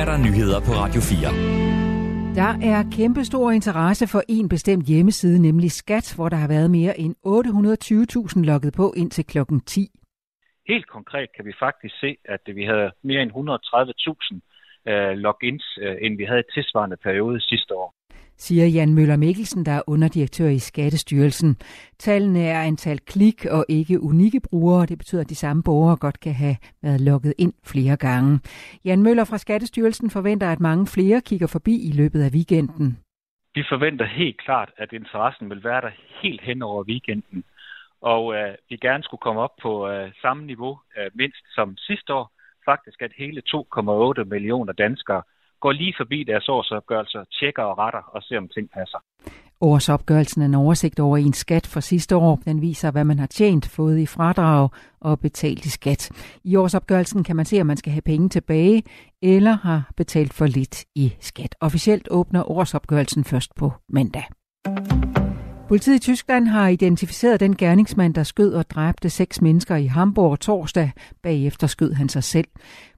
er der nyheder på Radio 4. Der er kæmpestor interesse for en bestemt hjemmeside, nemlig Skat, hvor der har været mere end 820.000 logget på indtil klokken 10. Helt konkret kan vi faktisk se, at vi havde mere end 130.000 øh, logins, øh, end vi havde i tilsvarende periode sidste år siger Jan Møller Mikkelsen, der er underdirektør i Skattestyrelsen. Tallene er antal klik og ikke unikke brugere. Det betyder, at de samme borgere godt kan have været logget ind flere gange. Jan Møller fra Skattestyrelsen forventer, at mange flere kigger forbi i løbet af weekenden. Vi forventer helt klart, at interessen vil være der helt hen over weekenden. Og øh, vi gerne skulle komme op på øh, samme niveau øh, mindst som sidste år. Faktisk at hele 2,8 millioner danskere går lige forbi deres årsopgørelser, tjekker og retter og ser, om ting passer. Årsopgørelsen er en oversigt over en skat for sidste år. Den viser, hvad man har tjent, fået i fradrag og betalt i skat. I årsopgørelsen kan man se, om man skal have penge tilbage eller har betalt for lidt i skat. Officielt åbner årsopgørelsen først på mandag. Politiet i Tyskland har identificeret den gerningsmand, der skød og dræbte seks mennesker i Hamburg torsdag. Bagefter skød han sig selv.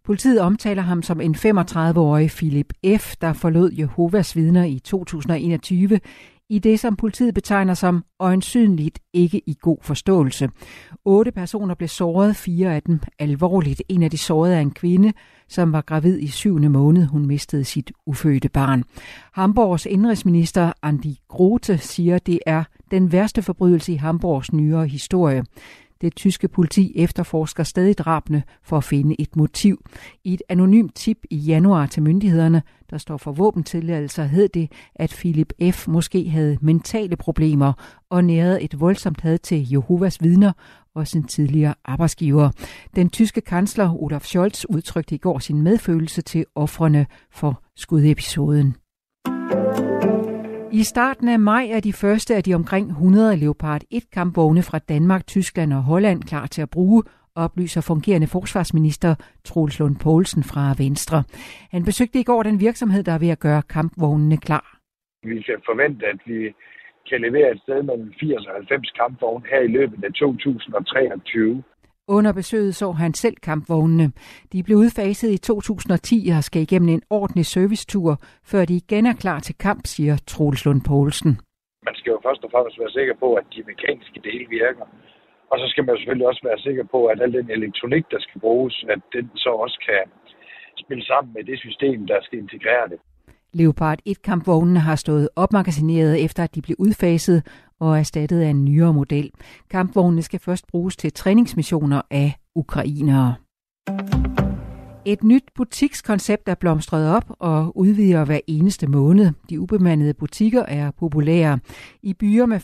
Politiet omtaler ham som en 35-årig Philip F., der forlod Jehovas vidner i 2021 i det, som politiet betegner som øjensynligt ikke i god forståelse. Otte personer blev såret, fire af dem alvorligt. En af de sårede er en kvinde, som var gravid i syvende måned. Hun mistede sit ufødte barn. Hamburgs indrigsminister Andi Grote siger, det er den værste forbrydelse i Hamburgs nyere historie. Det tyske politi efterforsker stadig drabene for at finde et motiv. I et anonymt tip i januar til myndighederne, der står for våbentilladelser, hed det, at Philip F. måske havde mentale problemer og nærede et voldsomt had til Jehovas vidner og sin tidligere arbejdsgiver. Den tyske kansler Olaf Scholz udtrykte i går sin medfølelse til offrene for skudepisoden. I starten af maj er de første af de omkring 100 Leopard 1-kampvogne fra Danmark, Tyskland og Holland klar til at bruge, oplyser fungerende forsvarsminister Troels Lund Poulsen fra Venstre. Han besøgte i går den virksomhed, der er ved at gøre kampvognene klar. Vi kan forvente, at vi kan levere et sted mellem 80 og 90 kampvogne her i løbet af 2023. Under besøget så han selv kampvognene. De blev udfaset i 2010 og skal igennem en ordentlig servicetur, før de igen er klar til kamp, siger Troels Lund Poulsen. Man skal jo først og fremmest være sikker på, at de mekaniske dele virker. Og så skal man selvfølgelig også være sikker på, at al den elektronik, der skal bruges, at den så også kan spille sammen med det system, der skal integrere det. Leopard 1-kampvognene har stået opmagasineret efter, at de blev udfaset og erstattet af en nyere model. Kampvognene skal først bruges til træningsmissioner af ukrainere. Et nyt butikskoncept er blomstret op og udvider hver eneste måned. De ubemandede butikker er populære. I byer med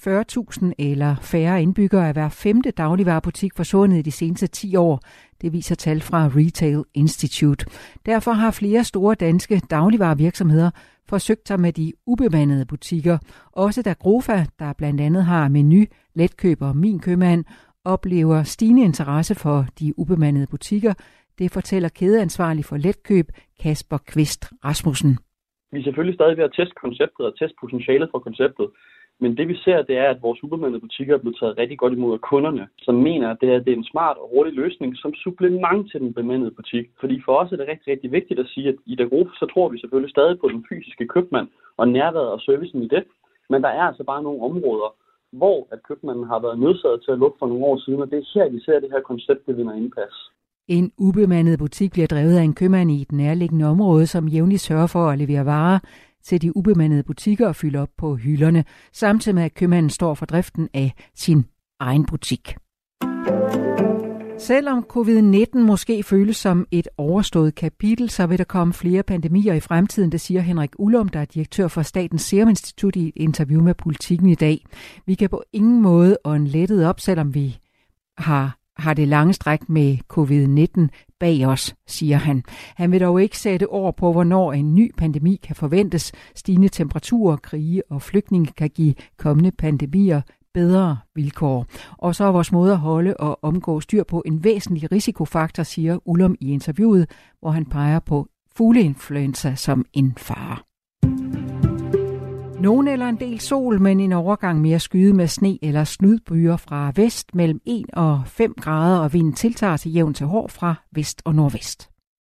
40.000 eller færre indbyggere er hver femte dagligvarerbutik forsvundet i de seneste 10 år. Det viser tal fra Retail Institute. Derfor har flere store danske dagligvarervirksomheder forsøgt sig med de ubemandede butikker. Også da Grofa, der blandt andet har menu, letkøb og min købmand, oplever stigende interesse for de ubemandede butikker, det fortæller kædeansvarlig for letkøb Kasper Kvist Rasmussen. Vi er selvfølgelig stadig ved at teste konceptet og teste potentialet for konceptet. Men det vi ser, det er, at vores ubemandede butikker er blevet taget rigtig godt imod af kunderne, som mener, at det, her, det er en smart og hurtig løsning som supplement til den bemandede butik. Fordi for os er det rigtig, rigtig vigtigt at sige, at i Dagrup, så tror vi selvfølgelig stadig på den fysiske købmand og nærværet og servicen i det. Men der er altså bare nogle områder, hvor at købmanden har været nødsaget til at lukke for nogle år siden, og det er her, vi ser, at det her koncept det vinder indpas. En ubemandet butik bliver drevet af en købmand i et nærliggende område, som jævnligt sørger for at levere varer til de ubemandede butikker og fylde op på hylderne, samtidig med at købmanden står for driften af sin egen butik. Selvom covid-19 måske føles som et overstået kapitel, så vil der komme flere pandemier i fremtiden, det siger Henrik Ullum, der er direktør for Statens Serum Institut i et interview med Politiken i dag. Vi kan på ingen måde ånde lettet op, selvom vi har har det lange stræk med covid-19 bag os, siger han. Han vil dog ikke sætte ord på, hvornår en ny pandemi kan forventes. Stigende temperaturer, krige og flygtninge kan give kommende pandemier bedre vilkår. Og så er vores måde at holde og omgå styr på en væsentlig risikofaktor, siger Ullum i interviewet, hvor han peger på fugleinfluenza som en fare. Nogen eller en del sol, men en overgang mere skyde med sne eller snudbyer fra vest mellem 1 og 5 grader, og vinden tiltager til jævn til hård fra vest og nordvest.